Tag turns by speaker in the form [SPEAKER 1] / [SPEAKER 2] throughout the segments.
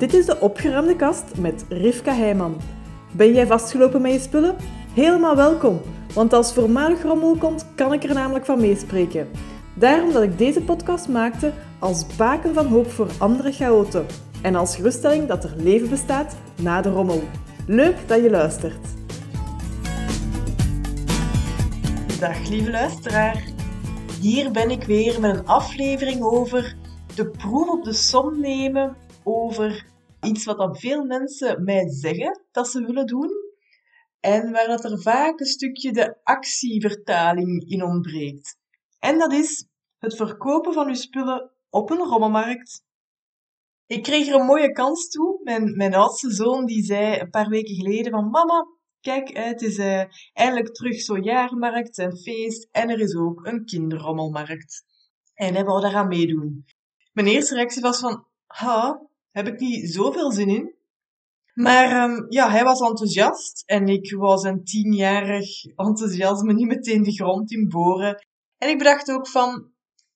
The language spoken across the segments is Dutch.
[SPEAKER 1] Dit is de opgeruimde kast met Rivka Heijman. Ben jij vastgelopen met je spullen? Helemaal welkom, want als voormalig rommel komt, kan ik er namelijk van meespreken. Daarom dat ik deze podcast maakte als baken van hoop voor andere chaoten en als geruststelling dat er leven bestaat na de rommel. Leuk dat je luistert. Dag lieve luisteraar. Hier ben ik weer met een aflevering over de proef op de som nemen over iets wat dan veel mensen mij zeggen dat ze willen doen en waar dat er vaak een stukje de actievertaling in ontbreekt. En dat is het verkopen van uw spullen op een rommelmarkt. Ik kreeg er een mooie kans toe. Mijn, mijn oudste zoon die zei een paar weken geleden van mama, kijk, het is uh, eindelijk terug zo'n jaarmarkt en feest en er is ook een kinderrommelmarkt. En hij wou daaraan meedoen. Mijn eerste reactie was van, ha, heb ik niet zoveel zin in. Maar um, ja, hij was enthousiast en ik was een tienjarig enthousiasme niet meteen de grond in boren. En ik bedacht ook van,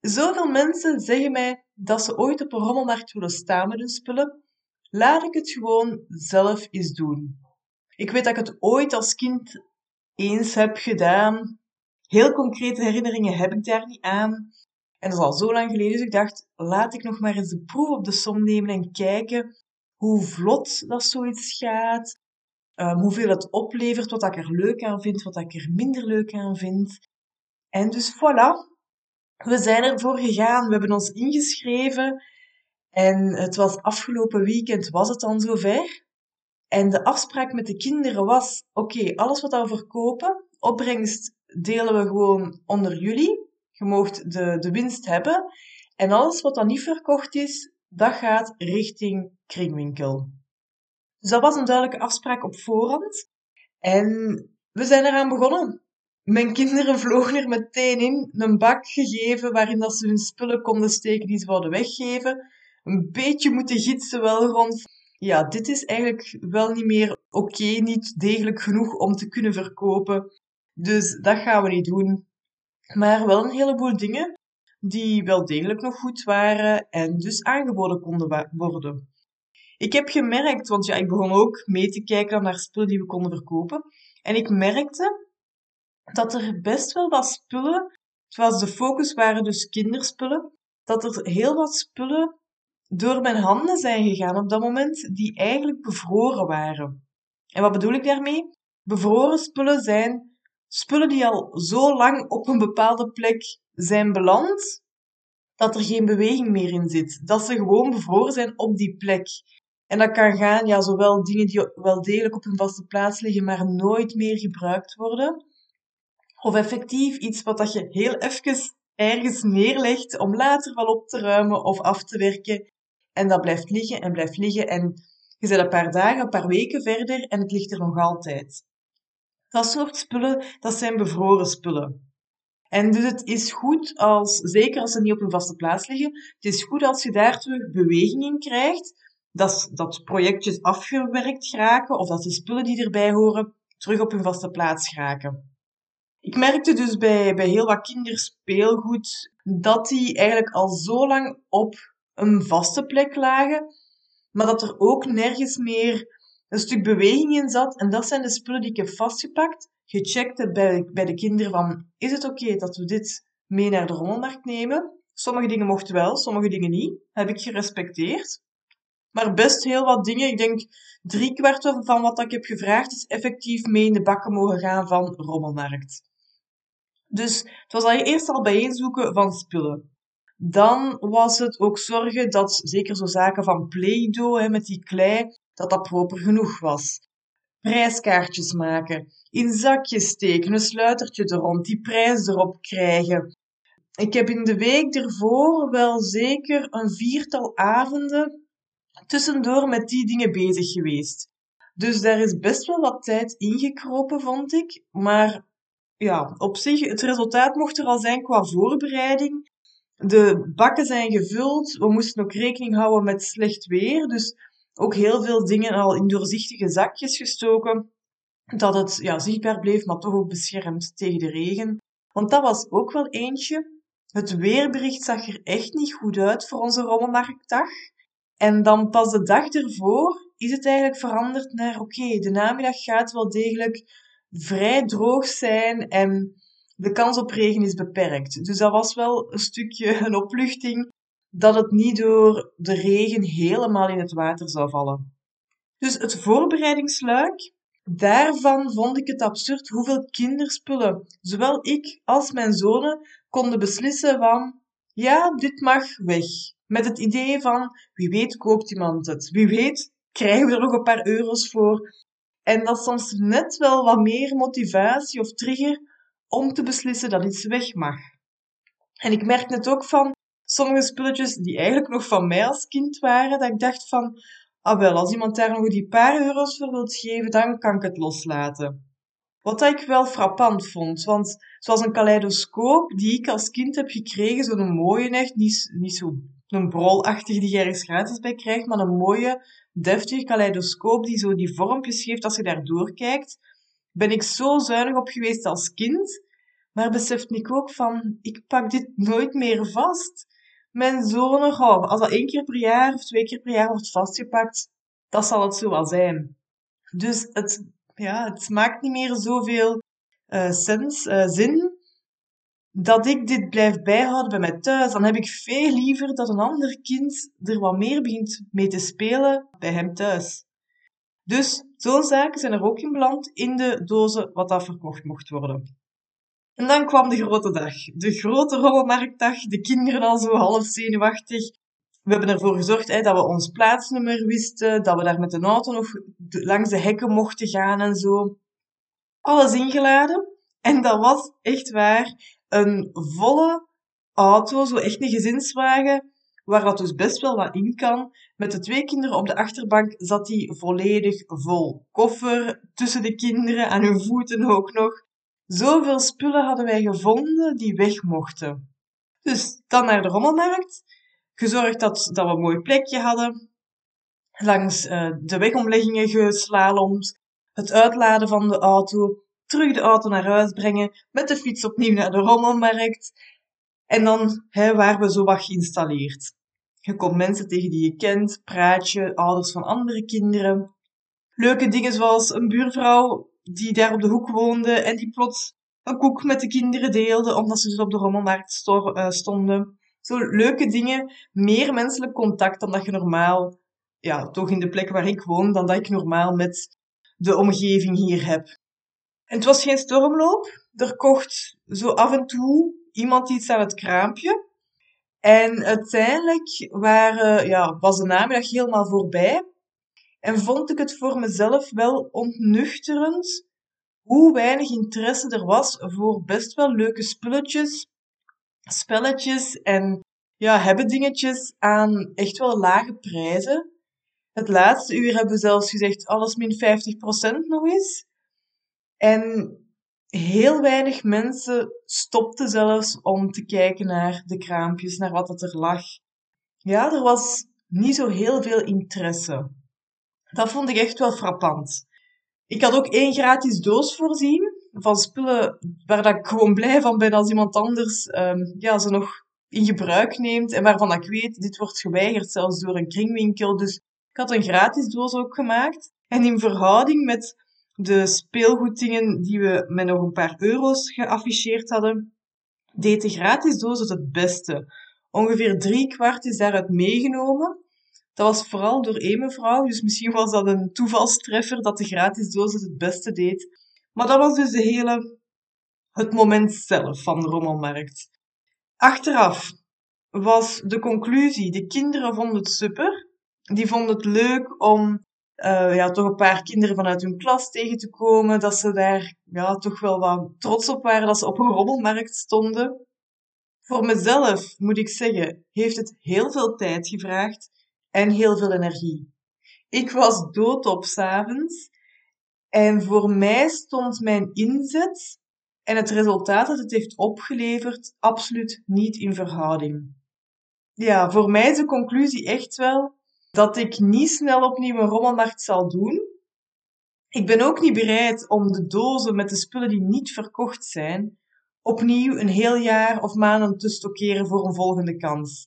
[SPEAKER 1] zoveel mensen zeggen mij dat ze ooit op een rommelmarkt willen staan met hun spullen. Laat ik het gewoon zelf eens doen. Ik weet dat ik het ooit als kind eens heb gedaan. Heel concrete herinneringen heb ik daar niet aan. En dat is al zo lang geleden, dus ik dacht, laat ik nog maar eens de proef op de som nemen en kijken hoe vlot dat zoiets gaat, um, hoeveel het oplevert, wat ik er leuk aan vind, wat ik er minder leuk aan vind. En dus voilà, we zijn ervoor gegaan, we hebben ons ingeschreven en het was afgelopen weekend, was het dan zover. En de afspraak met de kinderen was, oké, alles wat we verkopen, opbrengst delen we gewoon onder jullie. Je moogt de, de winst hebben. En alles wat dan niet verkocht is, dat gaat richting kringwinkel. Dus dat was een duidelijke afspraak op voorhand. En we zijn eraan begonnen. Mijn kinderen vlogen er meteen in, een bak gegeven waarin dat ze hun spullen konden steken die ze wilden weggeven. Een beetje moeten gidsen wel rond. Ja, dit is eigenlijk wel niet meer oké, niet degelijk genoeg om te kunnen verkopen. Dus dat gaan we niet doen. Maar wel een heleboel dingen die wel degelijk nog goed waren en dus aangeboden konden worden. Ik heb gemerkt, want ja, ik begon ook mee te kijken naar spullen die we konden verkopen. En ik merkte dat er best wel wat spullen, zoals de focus waren dus kinderspullen, dat er heel wat spullen door mijn handen zijn gegaan op dat moment die eigenlijk bevroren waren. En wat bedoel ik daarmee? Bevroren spullen zijn spullen die al zo lang op een bepaalde plek zijn beland, dat er geen beweging meer in zit. Dat ze gewoon bevroren zijn op die plek. En dat kan gaan, ja, zowel dingen die wel degelijk op hun vaste plaats liggen, maar nooit meer gebruikt worden. Of effectief iets wat dat je heel even ergens neerlegt om later wel op te ruimen of af te werken. En dat blijft liggen en blijft liggen. En je zit een paar dagen, een paar weken verder en het ligt er nog altijd. Dat soort spullen, dat zijn bevroren spullen. En dus het is goed als, zeker als ze niet op een vaste plaats liggen, het is goed als je daar terug beweging in krijgt, dat, dat projectjes afgewerkt geraken of dat de spullen die erbij horen terug op hun vaste plaats geraken. Ik merkte dus bij, bij heel wat kinderspeelgoed dat die eigenlijk al zo lang op een vaste plek lagen, maar dat er ook nergens meer een stuk beweging in zat. En dat zijn de spullen die ik heb vastgepakt, gecheckt heb bij, bij de kinderen van, is het oké dat we dit mee naar de rommelmarkt nemen? Sommige dingen mochten wel, sommige dingen niet. Heb ik gerespecteerd. Maar best heel wat dingen. Ik denk drie kwart van wat ik heb gevraagd is effectief mee in de bakken mogen gaan van rommelmarkt. Dus het was al eerst al bijeenzoeken van spullen. Dan was het ook zorgen dat zeker zo zaken van Play-Doh met die klei, dat dat proper genoeg was. Prijskaartjes maken, in zakjes steken, een sluitertje er rond, die prijs erop krijgen. Ik heb in de week ervoor wel zeker een viertal avonden tussendoor met die dingen bezig geweest. Dus daar is best wel wat tijd ingekropen, vond ik. Maar ja, op zich, het resultaat mocht er al zijn qua voorbereiding. De bakken zijn gevuld. We moesten ook rekening houden met slecht weer. Dus ook heel veel dingen al in doorzichtige zakjes gestoken. Dat het ja, zichtbaar bleef, maar toch ook beschermd tegen de regen. Want dat was ook wel eentje. Het weerbericht zag er echt niet goed uit voor onze rommelmarktdag. En dan pas de dag ervoor is het eigenlijk veranderd naar oké, de namiddag gaat wel degelijk vrij droog zijn en de kans op regen is beperkt. Dus dat was wel een stukje een opluchting dat het niet door de regen helemaal in het water zou vallen. Dus het voorbereidingsluik, daarvan vond ik het absurd hoeveel kinderspullen, zowel ik als mijn zonen, konden beslissen van, ja, dit mag weg. Met het idee van, wie weet koopt iemand het. Wie weet krijgen we er nog een paar euro's voor. En dat soms net wel wat meer motivatie of trigger om te beslissen dat iets weg mag. En ik merk het ook van sommige spulletjes die eigenlijk nog van mij als kind waren, dat ik dacht van, ah wel, als iemand daar nog die paar euro's voor wilt geven, dan kan ik het loslaten. Wat ik wel frappant vond, want zoals een kaleidoscoop die ik als kind heb gekregen, zo'n mooie echt, niet, niet zo een brolachtig die je ergens gratis bij krijgt, maar een mooie, deftige kaleidoscoop die zo die vormpjes geeft als je daar doorkijkt, ben ik zo zuinig op geweest als kind, maar besefte ik ook van, ik pak dit nooit meer vast. Mijn zonen, oh, als dat één keer per jaar of twee keer per jaar wordt vastgepakt, dat zal het zo wel zijn. Dus het, ja, het maakt niet meer zoveel uh, sens, uh, zin dat ik dit blijf bijhouden bij mij thuis. Dan heb ik veel liever dat een ander kind er wat meer begint mee te spelen bij hem thuis. Dus zo'n zaken zijn er ook in beland in de dozen wat dat verkocht mocht worden. En dan kwam de grote dag. De grote rommelmarktdag. De kinderen al zo half zenuwachtig. We hebben ervoor gezorgd hè, dat we ons plaatsnummer wisten, dat we daar met de auto nog langs de hekken mochten gaan en zo. Alles ingeladen. En dat was echt waar een volle auto, zo echt een gezinswagen, waar dat dus best wel wat in kan. Met de twee kinderen op de achterbank zat die volledig vol. Koffer tussen de kinderen, aan hun voeten ook nog. Zoveel spullen hadden wij gevonden die weg mochten. Dus dan naar de rommelmarkt. Gezorgd dat, dat we een mooi plekje hadden. Langs uh, de wegomleggingen geslalomd. Het uitladen van de auto. Terug de auto naar huis brengen. Met de fiets opnieuw naar de rommelmarkt. En dan hè, waren we zo wat geïnstalleerd. Je komt mensen tegen die je kent, praatje, ouders van andere kinderen. Leuke dingen zoals een buurvrouw die daar op de hoek woonde en die plots een koek met de kinderen deelde, omdat ze dus op de rommelmarkt eh, stonden. Zo leuke dingen, meer menselijk contact dan dat je normaal, ja, toch in de plek waar ik woon, dan dat ik normaal met de omgeving hier heb. En het was geen stormloop. Er kocht zo af en toe iemand iets aan het kraampje. En uiteindelijk waren, ja, was de namiddag helemaal voorbij. En vond ik het voor mezelf wel ontnuchterend hoe weinig interesse er was voor best wel leuke spulletjes, spelletjes en ja, hebben dingetjes aan echt wel lage prijzen. Het laatste uur hebben we zelfs gezegd alles min 50% nog eens. En heel weinig mensen stopten zelfs om te kijken naar de kraampjes, naar wat het er lag. Ja, er was niet zo heel veel interesse. Dat vond ik echt wel frappant. Ik had ook één gratis doos voorzien van spullen waar dat ik gewoon blij van ben als iemand anders um, ja, ze nog in gebruik neemt en waarvan ik weet, dit wordt geweigerd zelfs door een kringwinkel. Dus ik had een gratis doos ook gemaakt. En in verhouding met de speelgoeddingen die we met nog een paar euro's geafficheerd hadden, deed de gratis doos het het beste. Ongeveer drie kwart is daaruit meegenomen. Dat was vooral door één mevrouw, dus misschien was dat een toevalstreffer dat de gratis doos het beste deed. Maar dat was dus de hele, het moment zelf van de rommelmarkt. Achteraf was de conclusie, de kinderen vonden het super. Die vonden het leuk om uh, ja, toch een paar kinderen vanuit hun klas tegen te komen. Dat ze daar ja, toch wel wat trots op waren dat ze op een rommelmarkt stonden. Voor mezelf, moet ik zeggen, heeft het heel veel tijd gevraagd en heel veel energie. Ik was doodop s'avonds en voor mij stond mijn inzet en het resultaat dat het heeft opgeleverd absoluut niet in verhouding. Ja, voor mij is de conclusie echt wel dat ik niet snel opnieuw een rommelmarkt zal doen. Ik ben ook niet bereid om de dozen met de spullen die niet verkocht zijn, opnieuw een heel jaar of maanden te stockeren voor een volgende kans.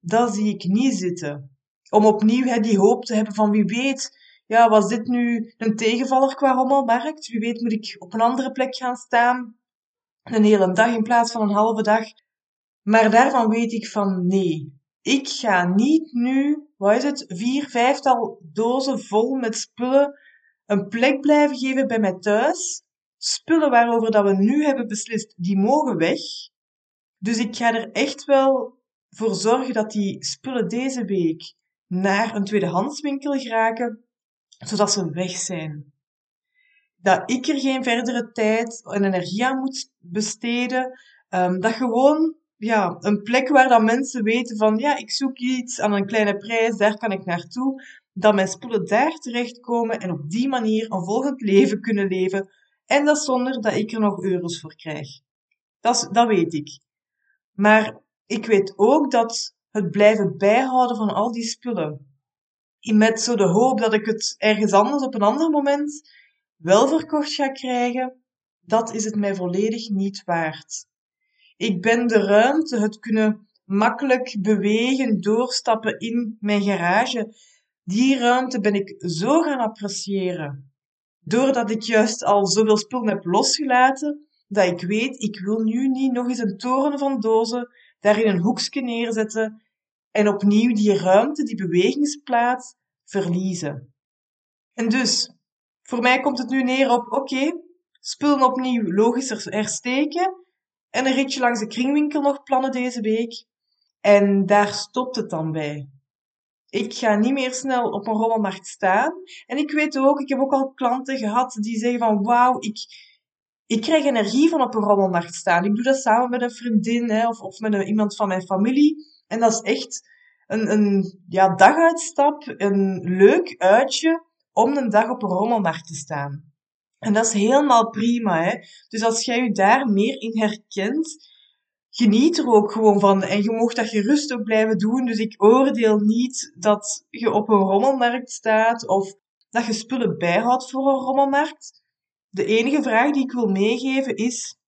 [SPEAKER 1] Dat zie ik niet zitten. Om opnieuw hè, die hoop te hebben van wie weet, ja, was dit nu een tegenvaller qua rommelmarkt? Wie weet moet ik op een andere plek gaan staan, een hele dag in plaats van een halve dag. Maar daarvan weet ik van nee, ik ga niet nu, wat is het, vier, vijftal dozen vol met spullen een plek blijven geven bij mij thuis. Spullen waarover dat we nu hebben beslist, die mogen weg. Dus ik ga er echt wel voor zorgen dat die spullen deze week naar een tweedehandswinkel geraken, zodat ze weg zijn. Dat ik er geen verdere tijd en energie aan moet besteden. Um, dat gewoon ja, een plek waar dat mensen weten van ja, ik zoek iets aan een kleine prijs, daar kan ik naartoe. Dat mijn spullen daar terechtkomen en op die manier een volgend leven kunnen leven. En dat zonder dat ik er nog euro's voor krijg. Dat, dat weet ik. Maar ik weet ook dat het blijven bijhouden van al die spullen, met zo de hoop dat ik het ergens anders op een ander moment wel verkocht ga krijgen, dat is het mij volledig niet waard. Ik ben de ruimte, het kunnen makkelijk bewegen, doorstappen in mijn garage. Die ruimte ben ik zo gaan appreciëren. Doordat ik juist al zoveel spullen heb losgelaten, dat ik weet, ik wil nu niet nog eens een toren van dozen daar in een hoekje neerzetten en opnieuw die ruimte, die bewegingsplaats verliezen. En dus, voor mij komt het nu neer op, oké, spullen opnieuw logischer hersteken en een ritje langs de kringwinkel nog plannen deze week. En daar stopt het dan bij. Ik ga niet meer snel op een rommelmarkt staan. En ik weet ook, ik heb ook al klanten gehad die zeggen van wauw, ik, ik krijg energie van op een rommelmarkt staan. Ik doe dat samen met een vriendin hè, of, of met een, iemand van mijn familie. En dat is echt een, een ja, daguitstap, een leuk uitje om een dag op een rommelmarkt te staan. En dat is helemaal prima. Hè? Dus als jij je daar meer in herkent, geniet er ook gewoon van. En je mag dat gerust ook blijven doen. Dus ik oordeel niet dat je op een rommelmarkt staat of dat je spullen bijhoudt voor een rommelmarkt. De enige vraag die ik wil meegeven is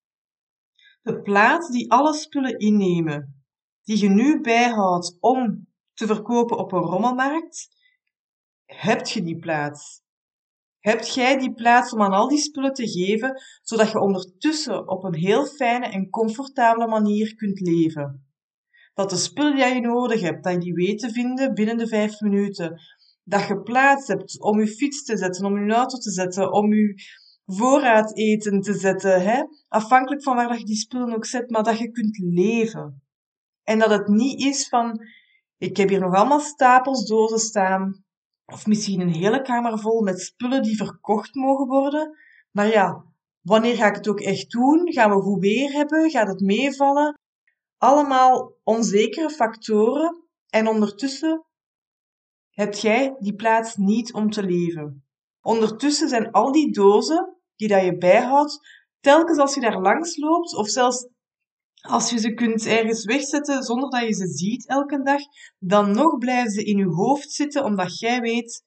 [SPEAKER 1] de plaats die alle spullen innemen, die je nu bijhoudt om te verkopen op een rommelmarkt, heb je die plaats? Hebt jij die plaats om aan al die spullen te geven, zodat je ondertussen op een heel fijne en comfortabele manier kunt leven? Dat de spullen die je nodig hebt, dat je die weet te vinden binnen de vijf minuten. Dat je plaats hebt om je fiets te zetten, om je auto te zetten, om je voorraad eten te zetten. Hè? Afhankelijk van waar je die spullen ook zet, maar dat je kunt leven. En dat het niet is van, ik heb hier nog allemaal stapels dozen staan, of misschien een hele kamer vol met spullen die verkocht mogen worden. Maar ja, wanneer ga ik het ook echt doen? Gaan we goed weer hebben? Gaat het meevallen? Allemaal onzekere factoren. En ondertussen heb jij die plaats niet om te leven. Ondertussen zijn al die dozen die dat je bijhoudt, telkens als je daar langs loopt, of zelfs als je ze kunt ergens wegzetten zonder dat je ze ziet elke dag, dan nog blijven ze in je hoofd zitten, omdat jij weet,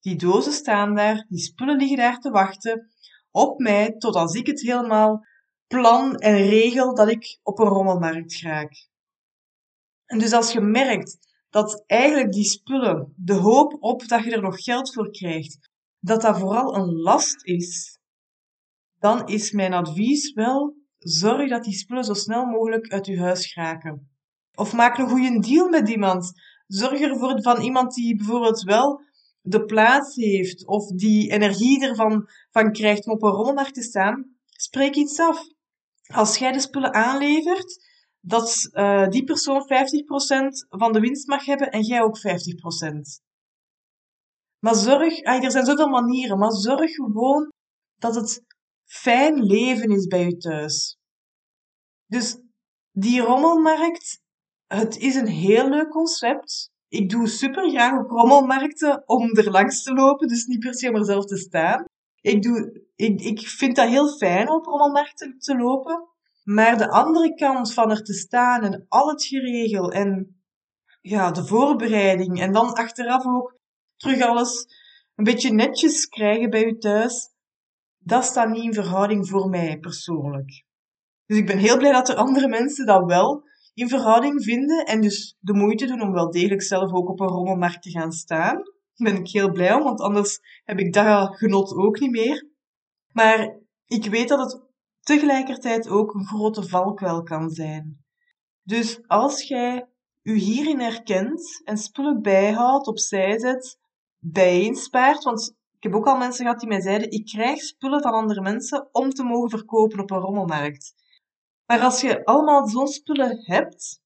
[SPEAKER 1] die dozen staan daar, die spullen liggen daar te wachten op mij, tot als ik het helemaal plan en regel dat ik op een rommelmarkt raak. En dus als je merkt dat eigenlijk die spullen, de hoop op dat je er nog geld voor krijgt, dat dat vooral een last is, dan is mijn advies wel Zorg dat die spullen zo snel mogelijk uit je huis geraken. Of maak een goede deal met iemand. Zorg ervoor van iemand die bijvoorbeeld wel de plaats heeft of die energie ervan van krijgt om op een rommelmarkt te staan. Spreek iets af. Als jij de spullen aanlevert, dat uh, die persoon 50% van de winst mag hebben en jij ook 50%. Maar zorg, ah, er zijn zoveel manieren, maar zorg gewoon dat het fijn leven is bij je thuis. Dus die rommelmarkt, het is een heel leuk concept. Ik doe super graag op rommelmarkten om er langs te lopen, dus niet per se om er zelf te staan. Ik, doe, ik, ik vind dat heel fijn om op rommelmarkten te lopen. Maar de andere kant van er te staan en al het geregel en ja, de voorbereiding en dan achteraf ook terug alles een beetje netjes krijgen bij u thuis, dat staat niet in verhouding voor mij persoonlijk. Dus ik ben heel blij dat er andere mensen dat wel in verhouding vinden en dus de moeite doen om wel degelijk zelf ook op een rommelmarkt te gaan staan. Daar ben ik heel blij om, want anders heb ik dat genot ook niet meer. Maar ik weet dat het tegelijkertijd ook een grote valkuil kan zijn. Dus als jij u hierin herkent en spullen bijhoudt, opzij zet, bijeenspaart, want ik heb ook al mensen gehad die mij zeiden, ik krijg spullen van andere mensen om te mogen verkopen op een rommelmarkt. Maar als je allemaal zo'n spullen hebt,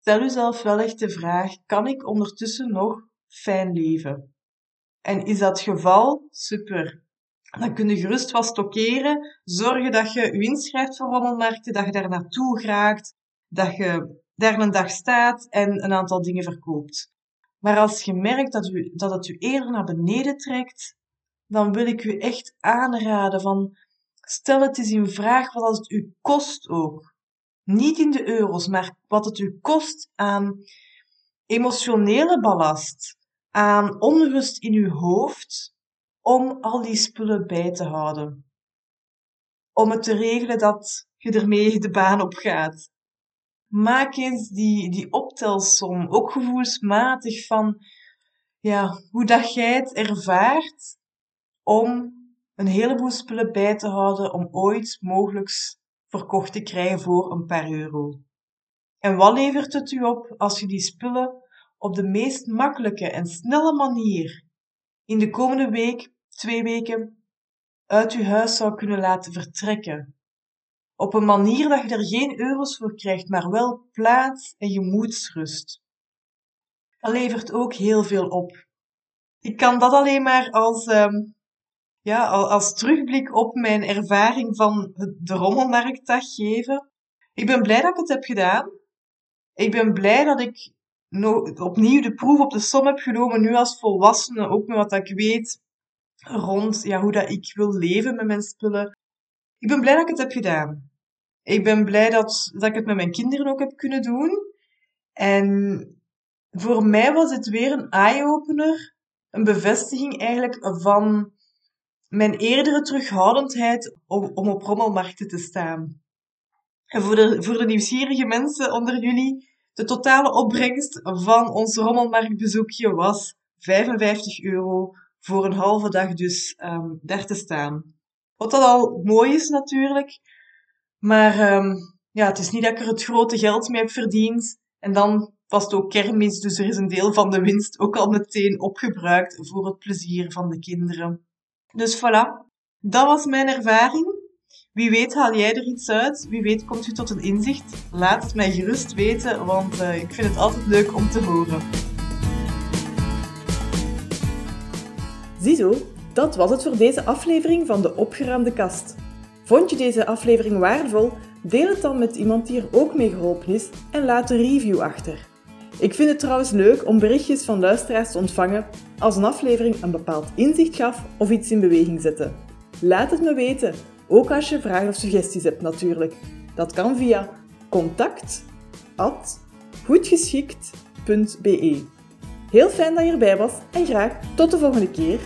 [SPEAKER 1] stel jezelf wel echt de vraag, kan ik ondertussen nog fijn leven? En is dat het geval? Super. Dan kun je gerust wat stockeren, zorgen dat je je inschrijft voor rommelmarkten, dat je daar naartoe raakt, dat je daar een dag staat en een aantal dingen verkoopt. Maar als je merkt dat, u, dat het u eerder naar beneden trekt, dan wil ik u echt aanraden van stel het eens in vraag wat het u kost ook. Niet in de euro's, maar wat het u kost aan emotionele ballast, aan onrust in uw hoofd, om al die spullen bij te houden. Om het te regelen dat je ermee de baan op gaat maak eens die, die optelsom, ook gevoelsmatig van ja, hoe dat jij het ervaart om een heleboel spullen bij te houden om ooit mogelijk verkocht te krijgen voor een paar euro. En wat levert het u op als je die spullen op de meest makkelijke en snelle manier in de komende week, twee weken, uit uw huis zou kunnen laten vertrekken? op een manier dat je er geen euro's voor krijgt, maar wel plaats en gemoedsrust. Dat levert ook heel veel op. Ik kan dat alleen maar als, um, ja, als terugblik op mijn ervaring van de rommelmarktdag geven. Ik ben blij dat ik het heb gedaan. Ik ben blij dat ik opnieuw de proef op de som heb genomen, nu als volwassene, ook met wat ik weet rond ja, hoe dat ik wil leven met mijn spullen. Ik ben blij dat ik het heb gedaan. Ik ben blij dat, dat ik het met mijn kinderen ook heb kunnen doen. En voor mij was het weer een eye-opener, een bevestiging eigenlijk van mijn eerdere terughoudendheid om, op rommelmarkten te staan. En voor de, voor de nieuwsgierige mensen onder jullie, de totale opbrengst van ons rommelmarktbezoekje was 55 euro voor een halve dag dus um, daar te staan. Wat dat al mooi is natuurlijk, maar um, ja, het is niet dat ik er het grote geld mee heb verdiend. En dan was het ook kermis, dus er is een deel van de winst ook al meteen opgebruikt voor het plezier van de kinderen. Dus voilà, dat was mijn ervaring. Wie weet haal jij er iets uit, wie weet komt u tot een inzicht. Laat het mij gerust weten, want uh, ik vind het altijd leuk om te horen.
[SPEAKER 2] Ziezo, dat was het voor deze aflevering van de opgeruimde kast. Vond je deze aflevering waardevol? Deel het dan met iemand die er ook mee geholpen is en laat een review achter. Ik vind het trouwens leuk om berichtjes van luisteraars te ontvangen als een aflevering een bepaald inzicht gaf of iets in beweging zette. Laat het me weten, ook als je vragen of suggesties hebt natuurlijk. Dat kan via contact@goedgeschikt.be. Heel fijn dat je erbij was en graag tot de volgende keer.